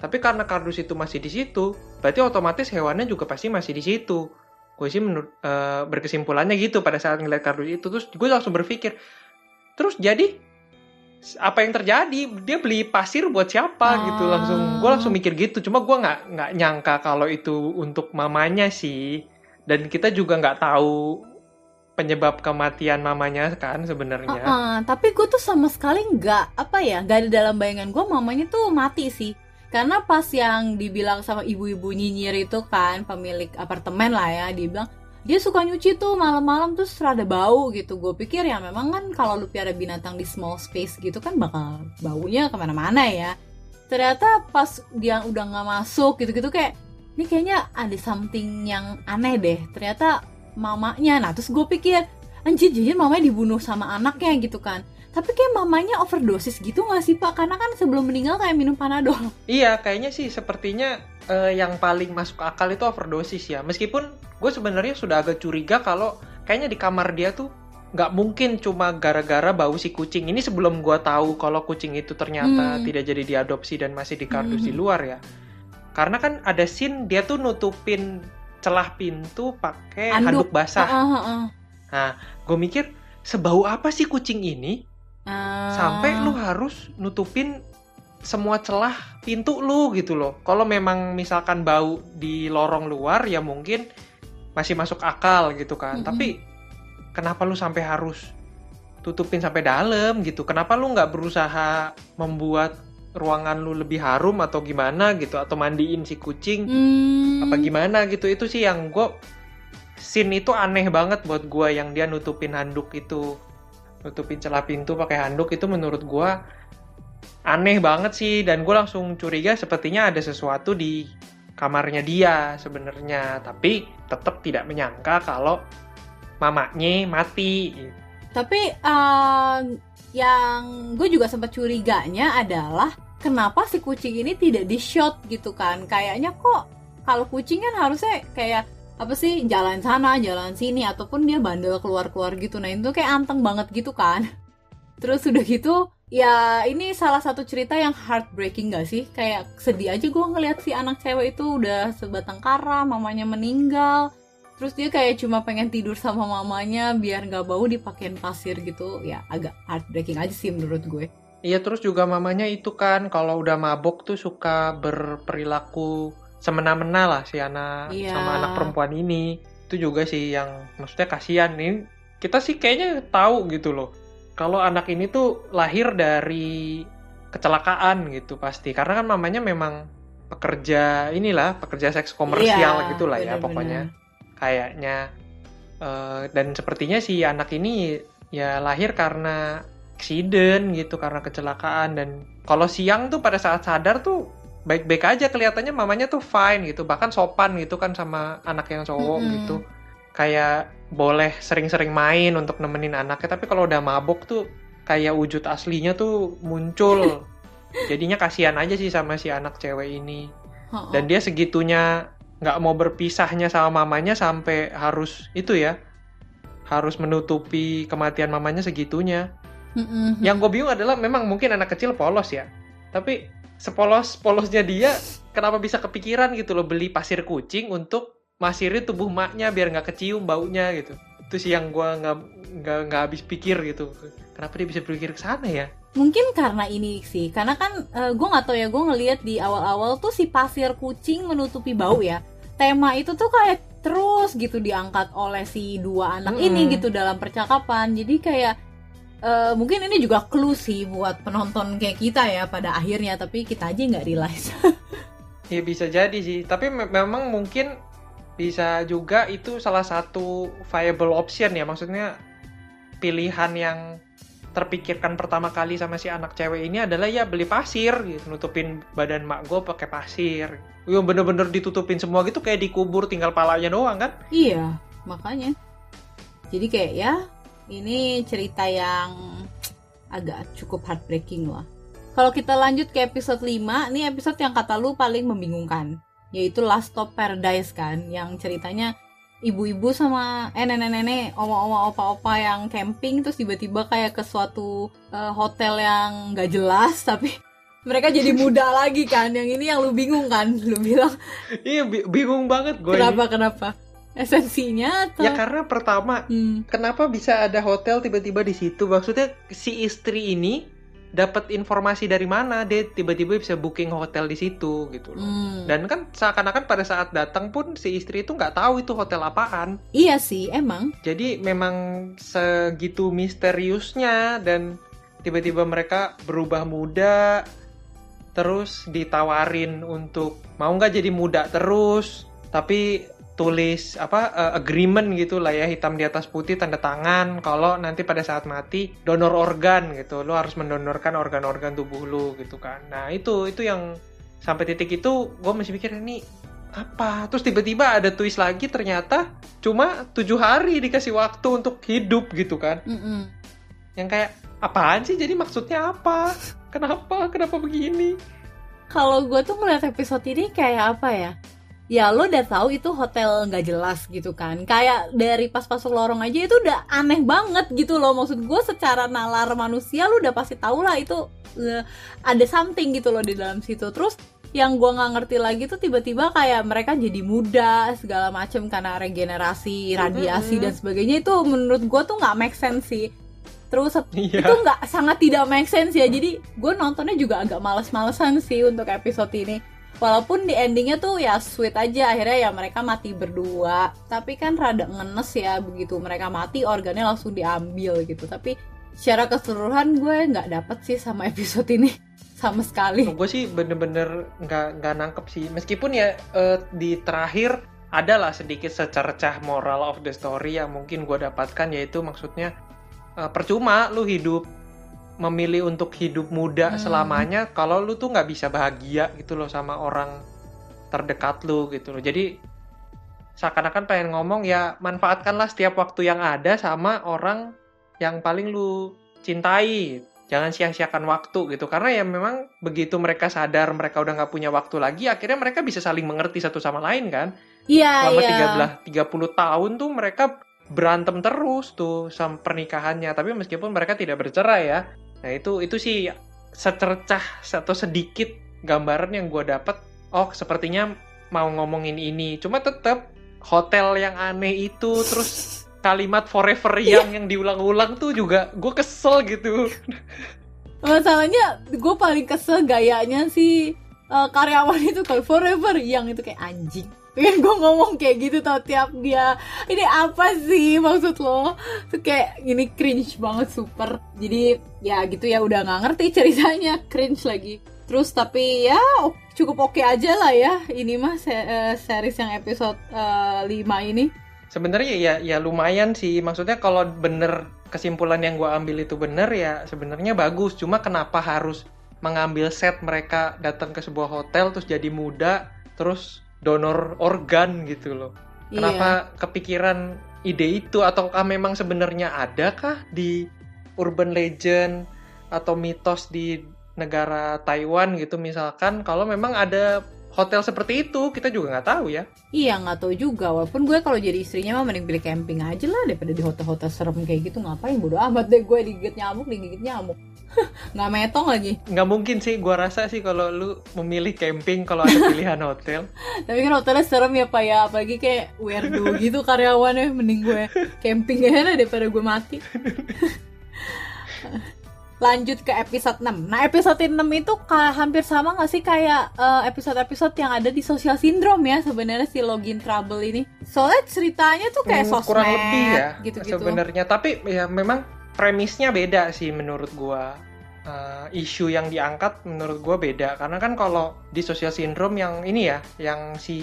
Tapi karena kardus itu masih di situ berarti otomatis hewannya juga pasti masih di situ gue sih menurut eh, berkesimpulannya gitu pada saat ngeliat kardus itu. Terus gue langsung berpikir terus jadi apa yang terjadi? Dia beli pasir buat siapa? Ah. gitu langsung gue langsung mikir gitu. Cuma gue nggak nggak nyangka kalau itu untuk mamanya sih. Dan kita juga nggak tahu penyebab kematian mamanya kan sebenarnya. Heeh, tapi gue tuh sama sekali nggak apa ya nggak ada dalam bayangan gue mamanya tuh mati sih karena pas yang dibilang sama ibu-ibu nyinyir itu kan pemilik apartemen lah ya dia bilang dia suka nyuci tuh malam-malam terus rada bau gitu. Gue pikir ya memang kan kalau lu piara binatang di small space gitu kan bakal baunya ke mana-mana ya. Ternyata pas dia udah nggak masuk gitu-gitu kayak ini kayaknya ada something yang aneh deh. Ternyata mamanya nah terus gue pikir anjir jujur mamanya dibunuh sama anaknya gitu kan tapi kayak mamanya overdosis gitu gak sih pak karena kan sebelum meninggal kayak minum panadol *laughs* Iya, kayaknya sih sepertinya eh, yang paling masuk akal itu overdosis ya. Meskipun gue sebenarnya sudah agak curiga kalau kayaknya di kamar dia tuh nggak mungkin cuma gara-gara bau si kucing. Ini sebelum gue tahu kalau kucing itu ternyata Hmm. tidak jadi diadopsi dan masih di kardus di Hmm. luar ya. Karena kan ada scene dia tuh nutupin celah pintu pakai handuk, basah. Heeh, heeh. Gue mikir sebau apa sih kucing ini? Ah. sampai lu harus nutupin semua celah pintu lu gitu loh. Kalau memang misalkan bau di lorong luar ya mungkin masih masuk akal gitu kan. Mm-mm. Tapi kenapa lu sampai harus tutupin sampai dalam gitu? Kenapa lu nggak berusaha membuat ruangan lu lebih harum atau gimana gitu atau mandiin si kucing Hmm. apa gimana gitu itu sih yang gue scene itu aneh banget buat gue yang dia nutupin handuk itu nutupin celah pintu pakai handuk itu menurut gue aneh banget sih. Dan gue langsung curiga sepertinya ada sesuatu di kamarnya dia sebenarnya. Tapi tetap tidak menyangka kalau mamanya mati. Tapi eh, yang gue juga sempat curiganya adalah kenapa si kucing ini tidak di shot gitu kan? Kayaknya kok kalau kucing kan harusnya kayak apa sih jalan sana, jalan sini ataupun dia bandel keluar-keluar gitu. Nah, itu kayak anteng banget gitu kan. *laughs* Terus udah gitu ya ini salah satu cerita yang heartbreaking gak sih? Kayak sedih aja gue ngeliat si anak cewek itu udah sebatang kara, mamanya meninggal. Terus dia kayak cuma pengen tidur sama mamanya biar nggak bau dipakein pasir gitu. Ya agak heartbreaking aja sih menurut gue. Iya terus juga mamanya itu kan kalau udah mabok tuh suka berperilaku semena-mena lah si anak Iya. sama anak perempuan ini. Itu juga sih yang maksudnya kasihan nih kita sih kayaknya tahu gitu loh kalau anak ini tuh lahir dari kecelakaan gitu pasti karena kan mamanya memang pekerja inilah pekerja seks komersial Iya, gitulah ya bener-bener. pokoknya kayaknya Eh, dan sepertinya si anak ini ya lahir karena accident gitu karena kecelakaan dan kalau siang tuh pada saat sadar tuh baik-baik aja kelihatannya mamanya tuh fine gitu bahkan sopan gitu kan sama anak yang cowok Mm-mm. gitu. Kayak boleh sering-sering main untuk nemenin anaknya tapi kalau udah mabok tuh kayak wujud aslinya tuh muncul. *laughs* Jadinya kasihan aja sih sama si anak cewek ini. Dan dia segitunya nggak mau berpisahnya sama mamanya sampai harus itu ya harus menutupi kematian mamanya segitunya. Yang gue bingung adalah memang mungkin anak kecil polos ya tapi sepolos polosnya dia kenapa bisa kepikiran gitu loh beli pasir kucing untuk masiri tubuh maknya biar nggak kecium baunya gitu itu sih yang gue nggak nggak nggak habis pikir gitu kenapa dia bisa berpikir ke sana ya Mungkin karena ini sih, karena kan gue nggak tahu ya, gue ngelihat di awal-awal tuh si pasir kucing menutupi bau ya. Tema itu tuh kayak terus gitu diangkat oleh si dua anak Mm-mm. ini gitu dalam percakapan. Jadi kayak eh, mungkin ini juga clue sih buat penonton kayak kita ya pada akhirnya, tapi kita aja nggak realize. *laughs* Ya bisa jadi sih, tapi me- memang mungkin bisa juga itu salah satu viable option ya, maksudnya pilihan yang terpikirkan pertama kali sama si anak cewek ini adalah ya beli pasir gitu, nutupin badan mak gue pakai pasir. Yo bener-bener ditutupin semua gitu kayak dikubur tinggal palanya doang kan? iya, makanya. Jadi kayak ya ini cerita yang agak cukup heartbreaking lah. Kalau kita lanjut ke episode 5, ini episode yang kata lu paling membingungkan, yaitu Last Stop Paradise kan, yang ceritanya ibu-ibu sama eh nenek-nenek, oma-oma, opa-opa yang camping terus tiba-tiba kayak ke suatu eh, hotel yang nggak jelas *laughs* tapi mereka jadi muda lagi kan. Yang ini yang lu bingung kan, lu bilang Iya bi- bingung banget gue. kenapa kenapa? Esensinya atau Ya karena pertama Hmm. kenapa bisa ada hotel tiba-tiba di situ? Maksudnya si istri ini dapat informasi dari mana dia tiba-tiba bisa booking hotel di situ gitu loh. Hmm. Dan kan seakan-akan pada saat datang pun si istri itu nggak tahu itu hotel apaan. Iya sih, emang. Jadi memang segitu misteriusnya dan tiba-tiba mereka berubah muda terus ditawarin untuk mau nggak jadi muda terus tapi tulis apa eh, agreement gitu lah ya hitam di atas putih tanda tangan kalau nanti pada saat mati donor organ gitu. Lo harus mendonorkan organ-organ tubuh lo gitu kan. Nah itu itu yang sampai titik itu gue masih pikir ini apa? Terus tiba-tiba ada twist lagi ternyata cuma tujuh hari dikasih waktu untuk hidup gitu kan. Mm-mm. yang kayak apaan sih? Jadi maksudnya apa? Kenapa? Kenapa begini? Kalau gue tuh ngeliat episode ini kayak apa ya? Ya lo udah tahu itu hotel nggak jelas gitu kan. Kayak dari pas masuk lorong aja itu udah aneh banget gitu loh. Maksud gue secara nalar manusia lo udah pasti tahu lah itu eh, ada something gitu loh di dalam situ. Terus yang gue nggak ngerti lagi tuh tiba-tiba kayak mereka jadi muda segala macem karena regenerasi, radiasi Mm-mm. dan sebagainya itu menurut gue tuh nggak make sense sih. Terus *laughs* Iya. itu nggak sangat tidak make sense ya jadi gue nontonnya juga agak males-malesan sih untuk episode ini walaupun di endingnya tuh ya sweet aja akhirnya ya mereka mati berdua. Tapi kan rada ngenes ya begitu mereka mati organnya langsung diambil gitu. Tapi secara keseluruhan gue nggak dapet sih sama *laughs* episode ini sama sekali. Gue sih bener-bener nggak nggak nangkep sih. Meskipun ya eh, di terakhir adalah sedikit secercah moral of the story yang mungkin gue dapatkan yaitu maksudnya eh, percuma lu hidup memilih untuk hidup muda Hmm. selamanya kalau lu tuh nggak bisa bahagia gitu loh sama orang terdekat lu gitu loh. Jadi seakan-akan pengen ngomong ya manfaatkanlah setiap waktu yang ada sama orang yang paling lu cintai. Jangan sia-siakan waktu gitu. Karena ya memang begitu mereka sadar mereka udah nggak punya waktu lagi akhirnya mereka bisa saling mengerti satu sama lain kan? Iya selama iya. 13 30 tahun tuh mereka berantem terus tuh sama pernikahannya. Tapi meskipun mereka tidak bercerai ya nah itu itu sih secercah atau sedikit gambaran yang gue dapet. Oh sepertinya mau ngomongin ini. Cuma tetap hotel yang aneh itu terus kalimat forever yang yang diulang-ulang tuh juga gue kesel gitu. *laughs* Masalahnya gue paling kesel gayanya si eh, karyawan itu kalau forever yang itu kayak anjing Pengen gue ngomong kayak gitu tau tiap dia Ini apa sih maksud lo? Tuh kayak ini cringe banget super. Jadi ya gitu ya udah gak ngerti ceritanya *laughs* Cringe lagi. Terus tapi ya cukup oke aja lah ya Ini mah se uh, series yang episode uh, 5 ini. Sebenarnya ya ya lumayan sih. Maksudnya kalau bener kesimpulan yang gue ambil itu bener ya sebenarnya bagus. Cuma kenapa harus mengambil set mereka datang ke sebuah hotel terus jadi muda terus donor organ gitu loh. Kenapa iya. kepikiran ide itu? Ataukah memang sebenarnya ada kah di urban legend atau mitos di negara Taiwan gitu? Misalkan kalau memang ada hotel seperti itu kita juga nggak tahu ya. Iya nggak tahu juga. Walaupun gue kalau jadi istrinya mah mending pilih camping aja lah daripada di hotel-hotel serem kayak gitu. Ngapain? Bodo amat deh gue digigit nyamuk digigit nyamuk *laughs* nggak metong lagi. Nggak mungkin sih gue rasa sih kalau lu memilih camping kalau ada pilihan *laughs* hotel. Tapi kan hotelnya serem ya pak ya. Apalagi kayak weirdo gitu karyawannya. Mending gue camping aja lah daripada gue mati. *laughs* Lanjut ke episode 6 nah episode 6 itu hampir sama gak sih kayak uh, episode-episode yang ada di social syndrome ya sebenarnya si login trouble ini? Soalnya ceritanya tuh kayak hmm, sosmed kurang lebih ya gitu-gitu. sebenarnya. Tapi ya memang premisnya beda sih menurut gua. Uh, isu yang diangkat menurut gua beda. Karena kan kalau di social syndrome yang ini ya yang si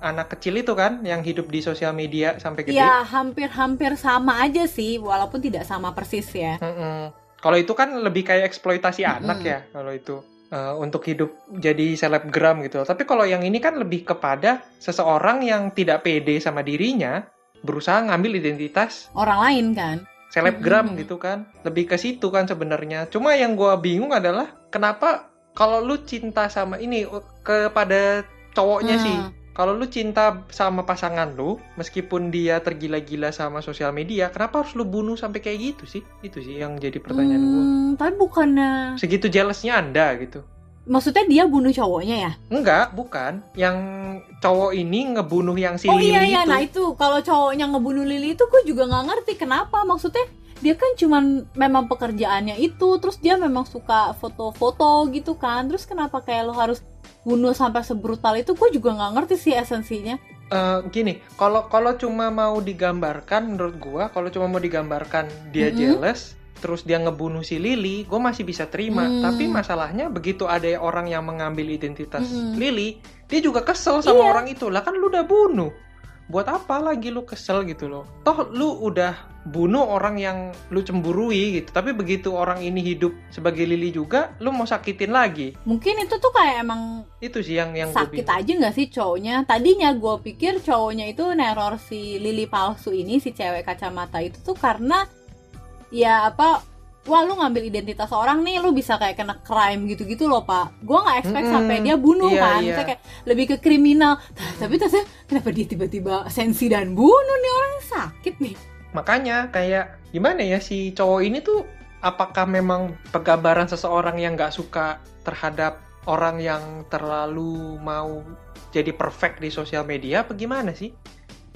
anak kecil itu kan yang hidup di sosial media sampai gede. Ya hampir-hampir sama aja sih walaupun tidak sama persis ya. Mm -mm. kalau itu kan lebih kayak eksploitasi mm -mm. anak ya kalau itu. Uh, untuk hidup jadi selebgram gitu tapi kalau yang ini kan lebih kepada seseorang yang tidak pede sama dirinya berusaha ngambil identitas orang lain kan selebgram mm -hmm. gitu kan lebih ke situ kan sebenarnya cuma yang gue bingung adalah kenapa kalau lu cinta sama ini kepada cowoknya mm. sih kalau lu cinta sama pasangan lu, meskipun dia tergila-gila sama sosial media, kenapa harus lu bunuh sampai kayak gitu sih? Itu sih yang jadi pertanyaan hmm, gue. Tapi bukannya segitu jealousnya anda gitu? Maksudnya dia bunuh cowoknya ya? Enggak, bukan. Yang cowok ini ngebunuh yang si oh, Lily iya, iya. itu. Nah itu kalau cowoknya ngebunuh Lily itu gue juga nggak ngerti kenapa. Maksudnya dia kan cuman memang pekerjaannya itu, terus dia memang suka foto-foto gitu kan. Terus kenapa kayak lo harus bunuh sampai sebrutal itu? Gue juga nggak ngerti sih esensinya. Uh, gini, kalau kalau cuma mau digambarkan menurut gue, kalau cuma mau digambarkan dia mm -hmm. jealous, terus dia ngebunuh si Lily, gue masih bisa terima. Hmm. Tapi masalahnya begitu ada orang yang mengambil identitas hmm. Lily, dia juga kesel sama iya. orang itu. Lah kan lu udah bunuh. Buat apa lagi lu kesel gitu loh? Toh lu udah bunuh orang yang lu cemburui gitu. Tapi begitu orang ini hidup sebagai Lily juga, lu mau sakitin lagi. Mungkin itu tuh kayak emang itu sih yang yang sakit aja nggak sih cowoknya? Tadinya gue pikir cowoknya itu neror si Lily palsu ini, si cewek kacamata itu tuh karena ya apa wah lu ngambil identitas orang nih lu bisa kayak kena crime gitu-gitu loh pak gue nggak expect mm -hmm. sampai dia bunuh yeah, kan yeah. kayak lebih ke kriminal mm. tapi ternyata kenapa dia tiba-tiba sensi dan bunuh nih orang sakit nih makanya kayak gimana ya si cowok ini tuh apakah memang penggambaran seseorang yang nggak suka terhadap orang yang terlalu mau jadi perfect di sosial media apa gimana sih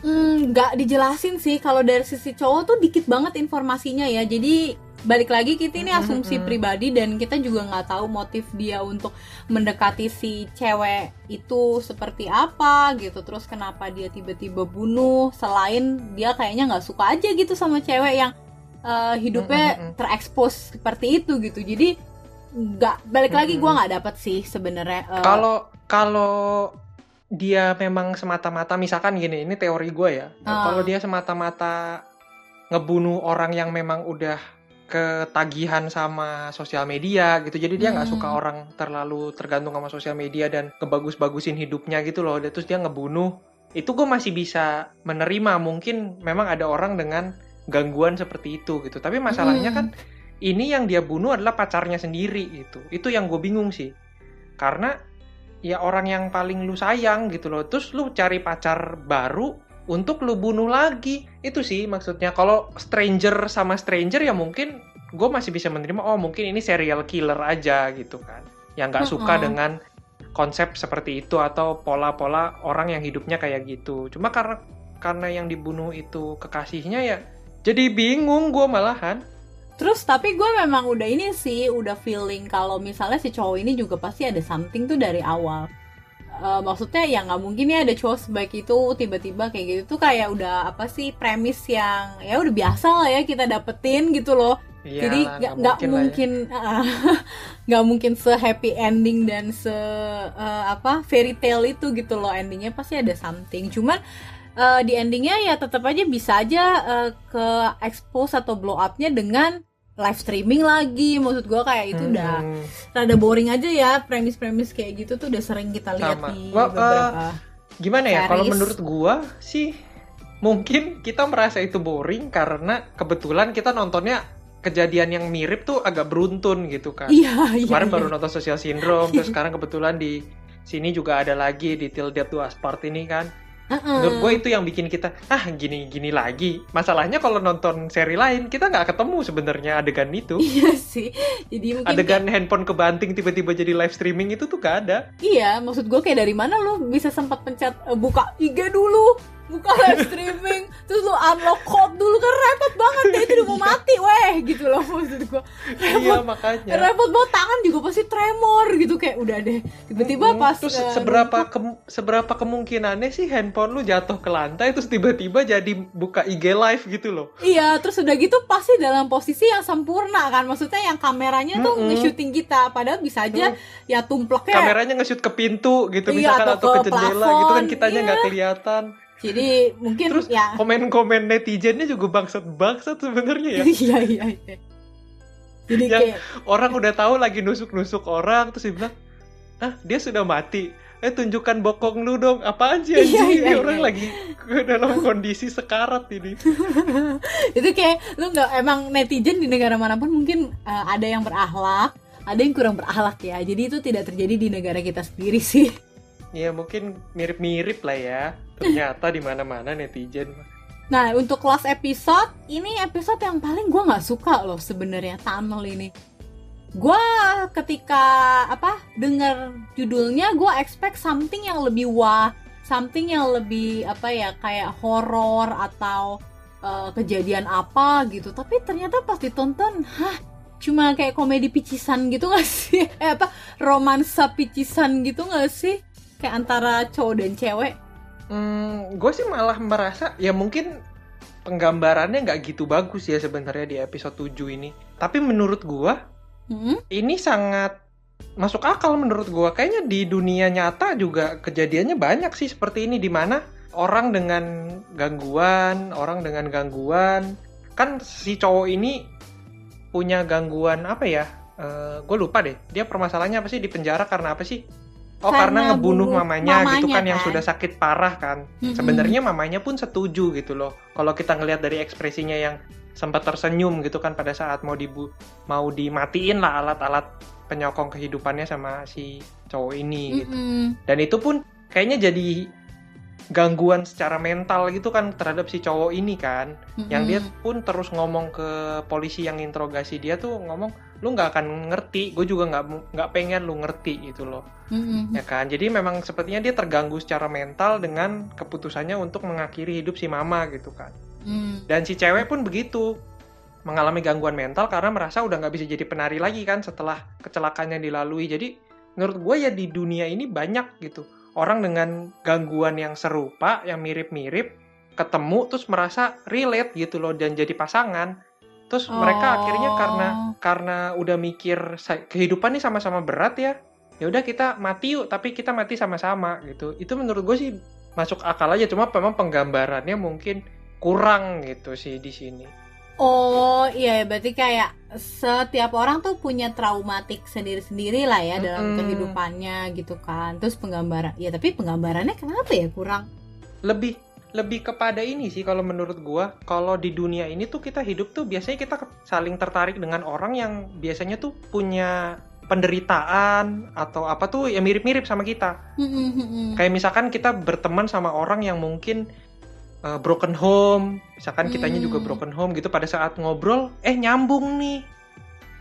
Hmm, nggak dijelasin sih. Kalau dari sisi cowok tuh dikit banget informasinya ya. Jadi balik lagi kita ini asumsi pribadi dan kita juga nggak tahu motif dia untuk mendekati si cewek itu seperti apa gitu. Terus kenapa dia tiba-tiba bunuh selain dia kayaknya nggak suka aja gitu sama cewek yang uh, hidupnya terekspos seperti itu gitu. Jadi nggak balik lagi gue nggak dapet sih sebenarnya uh, kalau kalau dia memang semata-mata misalkan gini ini teori gue ya uh. kalau dia semata-mata ngebunuh orang yang memang udah ketagihan sama sosial media gitu jadi dia nggak hmm. suka orang terlalu tergantung sama sosial media dan kebagus-bagusin hidupnya gitu loh terus dia ngebunuh itu gue masih bisa menerima mungkin memang ada orang dengan gangguan seperti itu gitu tapi masalahnya hmm. kan ini yang dia bunuh adalah pacarnya sendiri gitu itu yang gue bingung sih karena ya orang yang paling lu sayang gitu loh. Terus lu cari pacar baru untuk lu bunuh lagi. Itu sih maksudnya. Kalau stranger sama stranger ya mungkin gue masih bisa menerima oh mungkin ini serial killer aja gitu kan. Yang nggak suka dengan konsep seperti itu atau pola-pola orang yang hidupnya kayak gitu. Cuma karena karena yang dibunuh itu kekasihnya ya jadi bingung gue malahan Terus tapi gue memang udah ini sih udah feeling kalau misalnya si cowok ini juga pasti ada something tuh dari awal. eh, maksudnya ya nggak mungkin ya ada cowok sebaik itu tiba-tiba kayak gitu tuh kayak udah apa sih premis yang ya udah biasa lah ya kita dapetin gitu loh Iyalah, jadi nggak nggak lah ya. mungkin ah, *laughs* nggak mungkin se happy ending dan se eh, apa fairy tale itu gitu loh endingnya pasti ada something cuman eh, di endingnya ya tetap aja bisa aja eh, ke expose atau blow upnya dengan live streaming lagi maksud gua kayak itu udah Hmm. rada boring aja ya premis-premis kayak gitu tuh udah sering kita lihat Sama. di Well, beberapa Gimana ya? Kalau menurut gua sih mungkin kita merasa itu boring karena kebetulan kita nontonnya kejadian yang mirip tuh agak beruntun gitu kan. iya iya Kemarin iya. baru nonton Social Syndrome, terus *laughs* sekarang kebetulan di sini juga ada lagi di Till Death Do Us Part ini kan. Heeh. Menurut gue itu yang bikin kita ah gini gini lagi. Masalahnya kalau nonton seri lain kita nggak ketemu sebenarnya adegan itu. *laughs* iya sih jadi mungkin Adegan handphone kebanting tiba-tiba jadi live streaming itu tuh gak ada. Iya, maksud gue kayak dari mana lu bisa sempat pencet eh, buka IG dulu, buka live streaming, terus lu unlock code dulu kan repot banget deh itu udah mau mati, weh gitu loh maksud gue. Iya Repot, makanya. repot banget tangan juga pasti tremor gitu kayak udah deh. Tiba-tiba Mm, pas terus eh, seberapa kem- seberapa kemungkinannya sih handphone lu jatuh ke lantai terus tiba-tiba jadi buka IG live gitu loh. Iya, terus udah gitu pasti dalam posisi yang sempurna kan. Maksudnya yang kameranya tuh Mm-mm. nge-shooting kita. Padahal bisa aja ya tumpleknya. Kameranya nge-shoot ke pintu gitu Iya, misalkan atau atau ke ke jendela plafon, gitu kan kitanya iya. nggak kelihatan. Jadi mungkin Terus ya. komen-komen netizennya juga bangsat-bangsat sebenarnya ya. *laughs* Iya, iya, iya. Jadi Yang- kayak Orang udah tahu lagi nusuk-nusuk orang terus dia bilang, "Ah, dia sudah mati." Eh tunjukkan bokong lu dong. Apaan sih Iya, anjing? iya, Ini orang iya. lagi ke dalam *laughs* kondisi sekarat ini. *laughs* itu kayak lu nggak emang netizen di negara mana pun mungkin uh, ada yang berakhlak ada yang kurang berakhlak ya jadi itu tidak terjadi di negara kita sendiri sih Ya mungkin mirip-mirip lah ya. Ternyata di mana-mana netizen. nah untuk last episode ini episode yang paling gua nggak suka loh sebenarnya tunnel ini gua ketika apa dengar judulnya gua expect something yang lebih wah something yang lebih apa ya kayak horor atau uh, kejadian apa gitu tapi ternyata pas ditonton hah cuma kayak komedi picisan gitu gak sih *laughs* eh apa romansa picisan gitu gak sih kayak antara cowok dan cewek Hmm, gue sih malah merasa ya mungkin penggambarannya nggak gitu bagus ya sebenarnya di episode 7 ini. Tapi menurut gua Hmm? ini sangat masuk akal menurut gua. Kayaknya di dunia nyata juga kejadiannya banyak sih seperti ini di mana orang dengan gangguan, orang dengan gangguan kan si cowok ini punya gangguan apa ya? gue lupa deh. Dia permasalahannya apa sih di penjara karena apa sih? Oh Karena karena, ngebunuh bunuh mamanya, gitu mamanya, kan, yang kan? sudah sakit parah kan. Mm-mm. Sebenarnya mamanya pun setuju gitu loh. Kalau kita ngelihat dari ekspresinya yang sempat tersenyum gitu kan pada saat mau dibu mau dimatiin lah alat-alat penyokong kehidupannya sama si cowok ini gitu. Mm-mm. Dan itu pun kayaknya jadi gangguan secara mental gitu kan terhadap si cowok ini kan. Yang dia pun terus ngomong ke polisi yang interogasi dia tuh ngomong lu nggak akan ngerti, gue juga nggak nggak pengen lu ngerti gitu loh Mm-mm. ya kan jadi memang sepertinya dia terganggu secara mental dengan keputusannya untuk mengakhiri hidup si mama gitu kan Mm. dan si cewek pun begitu mengalami gangguan mental karena merasa udah nggak bisa jadi penari lagi kan setelah kecelakaannya dilalui jadi menurut gue ya di dunia ini banyak gitu orang dengan gangguan yang serupa yang mirip-mirip ketemu terus merasa relate gitu loh dan jadi pasangan. Terus mereka Oh. akhirnya karena karena udah mikir kehidupan ini sama-sama berat ya ya udah kita mati yuk tapi kita mati sama-sama gitu. Itu menurut gue sih masuk akal aja cuma memang penggambarannya mungkin kurang gitu sih di sini Oh iya berarti kayak setiap orang tuh punya traumatik sendiri-sendiri lah ya dalam Mm-mm. kehidupannya gitu kan. Terus penggambaran, ya tapi penggambarannya kenapa ya kurang? lebih lebih kepada ini sih kalau menurut gua kalau di dunia ini tuh kita hidup tuh biasanya kita saling tertarik dengan orang yang biasanya tuh punya penderitaan atau apa tuh yang mirip-mirip sama kita kayak misalkan kita berteman sama orang yang mungkin uh, broken home. Misalkan kitanya juga Hmm. broken home gitu pada saat ngobrol eh nyambung nih.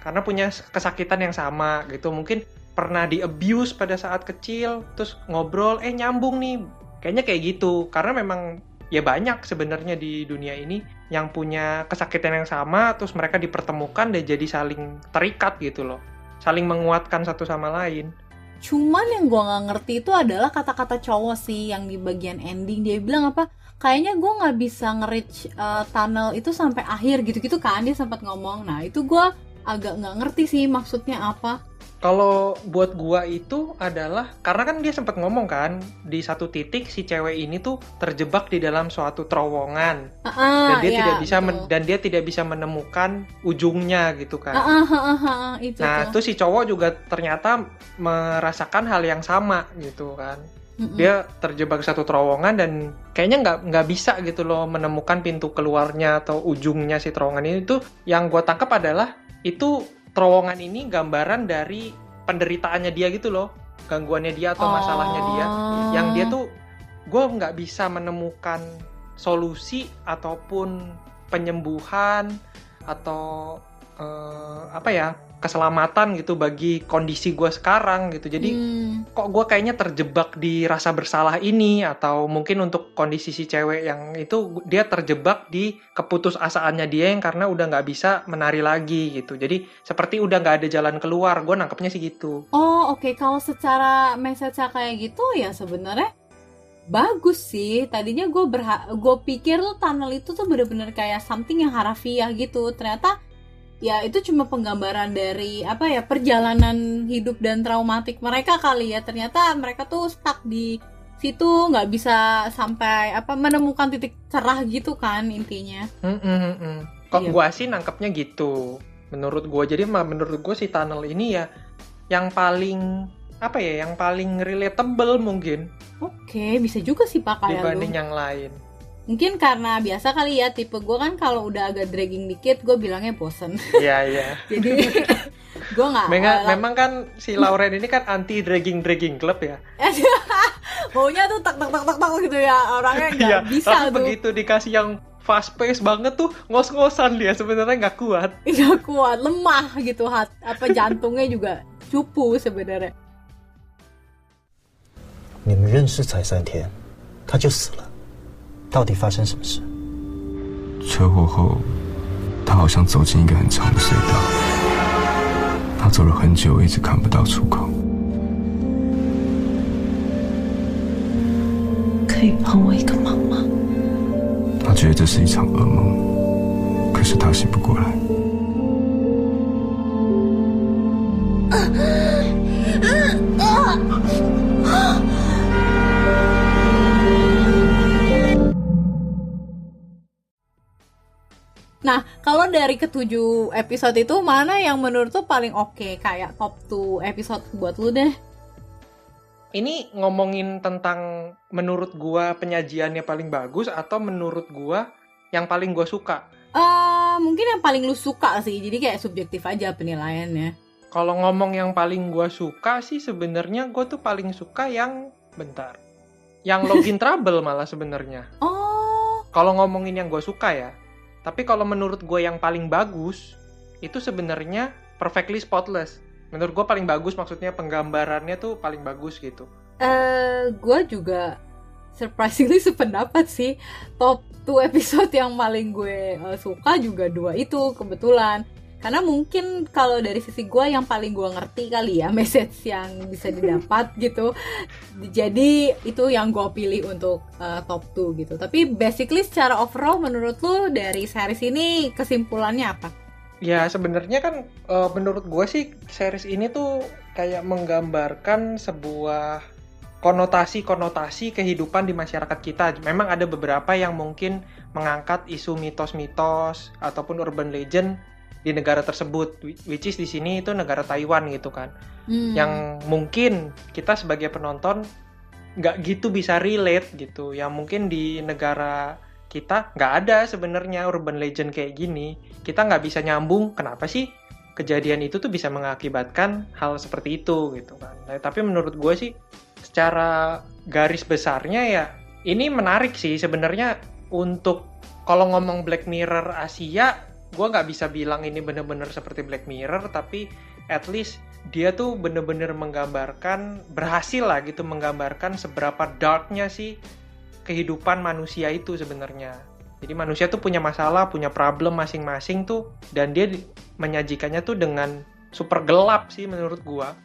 Karena punya kesakitan yang sama gitu. Mungkin pernah di abuse pada saat kecil terus ngobrol eh nyambung nih. Kayaknya kayak gitu. Karena memang ya banyak sebenarnya di dunia ini yang punya kesakitan yang sama terus mereka dipertemukan dan jadi saling terikat gitu loh. Saling menguatkan satu sama lain. Cuman yang gue nggak ngerti itu adalah kata-kata cowok sih yang di bagian ending dia bilang apa? Kayaknya gue nggak bisa nge-reach uh, tunnel itu sampai akhir gitu-gitu kan dia sempat ngomong. Nah itu gue agak nggak ngerti sih maksudnya apa. Kalau buat gua itu adalah karena kan dia sempat ngomong kan di satu titik si cewek ini tuh terjebak di dalam suatu terowongan Ah, dan dia ya, tidak bisa men- dan dia tidak bisa menemukan ujungnya gitu kan. Ah, ah, ah, ah, ah, itu Nah, tuh si cowok juga ternyata merasakan hal yang sama gitu kan. Mm-mm. Dia terjebak satu terowongan dan kayaknya nggak nggak bisa gitu loh menemukan pintu keluarnya atau ujungnya si terowongan ini tuh yang gue tangkap adalah itu terowongan ini gambaran dari penderitaannya dia gitu loh, gangguannya dia atau masalahnya dia, Oh. yang dia tuh gue nggak bisa menemukan solusi ataupun penyembuhan atau eh, apa ya keselamatan gitu bagi kondisi gue sekarang gitu jadi Hmm. kok gue kayaknya terjebak di rasa bersalah ini atau mungkin untuk kondisi si cewek yang itu dia terjebak di keputusasaannya dia yang karena udah nggak bisa menari lagi gitu jadi seperti udah nggak ada jalan keluar gue nangkepnya sih gitu Oh oke kalau secara message kayak gitu ya sebenarnya bagus sih. Tadinya gue berha gue pikir tuh tunnel itu tuh bener-bener kayak something yang harafiah gitu. Ternyata ya itu cuma penggambaran dari apa ya perjalanan hidup dan traumatik mereka kali ya. Ternyata mereka tuh stuck di situ nggak bisa sampai apa menemukan titik cerah gitu kan intinya. Hmm, hmm, hmm. kok Iya. gue sih nangkepnya gitu menurut gue jadi menurut gue si tunnel ini ya yang paling apa ya yang paling relatable mungkin Oke bisa juga sih pak dibanding yang lain Mungkin karena biasa kali ya tipe gue kan kalau udah agak dragging dikit gue bilangnya bosen. Iya *laughs* iya Jadi *laughs* gue nggak Memang, eh, memang kan si Lauren ini kan anti dragging dragging club ya. *laughs* maunya tuh tak tak tak tak tak gitu ya orangnya nggak Iya. bisa Tapi tuh begitu dikasih yang fast pace banget tuh ngos-ngosan dia sebenarnya nggak kuat. nggak kuat lemah gitu hat apa jantungnya juga cupu sebenarnya 你们认识才三天，他就死了， 到底发生什么事？车祸后，他好像走进一个很长的隧道，他走了很久，一直看不到出口。可以帮我一个忙吗？他觉得这是一场噩梦，可是他醒不过来。Nah kalau dari ketujuh episode itu mana yang menurut tuh paling oke kayak top 2 episode buat lu deh Ini ngomongin tentang menurut gua penyajiannya paling bagus atau menurut gua yang paling gua suka. Eh mungkin yang paling lu suka sih jadi kayak subjektif aja penilaiannya Kalau ngomong yang paling gua suka sih sebenarnya gua tuh paling suka yang bentar. Yang login *laughs* trouble malah sebenarnya. oh Kalau ngomongin yang gua suka ya. Tapi kalau menurut gue yang paling bagus itu sebenarnya perfectly spotless. Menurut gue paling bagus maksudnya penggambarannya tuh paling bagus gitu. eh gue juga surprisingly *laughs* sependapat sih top 2 episode yang paling gue eh, suka juga dua itu kebetulan karena mungkin kalau dari sisi gue yang paling gue ngerti kali ya *laughs* message yang bisa didapat gitu jadi itu yang gue pilih untuk eh, top 2 gitu tapi basically secara overall menurut lu dari series ini kesimpulannya apa? Ya sebenarnya kan eh, menurut gue sih series ini tuh kayak menggambarkan sebuah konotasi-konotasi kehidupan di masyarakat kita. Memang ada beberapa yang mungkin mengangkat isu mitos-mitos ataupun urban legend di negara tersebut, which is di sini itu negara Taiwan gitu kan. Hmm. yang mungkin kita sebagai penonton nggak gitu bisa relate gitu yang mungkin di negara kita nggak ada sebenarnya urban legend kayak gini kita nggak bisa nyambung kenapa sih kejadian itu tuh bisa mengakibatkan hal seperti itu gitu kan Nah, tapi menurut gue sih secara garis besarnya ya ini menarik sih sebenarnya untuk kalau ngomong Black Mirror Asia gue nggak bisa bilang ini bener-bener seperti Black Mirror tapi at least dia tuh bener-bener menggambarkan berhasil lah gitu menggambarkan seberapa darknya sih kehidupan manusia itu sebenarnya. Jadi manusia tuh punya masalah punya problem masing-masing tuh dan dia di- menyajikannya tuh dengan super gelap sih menurut gua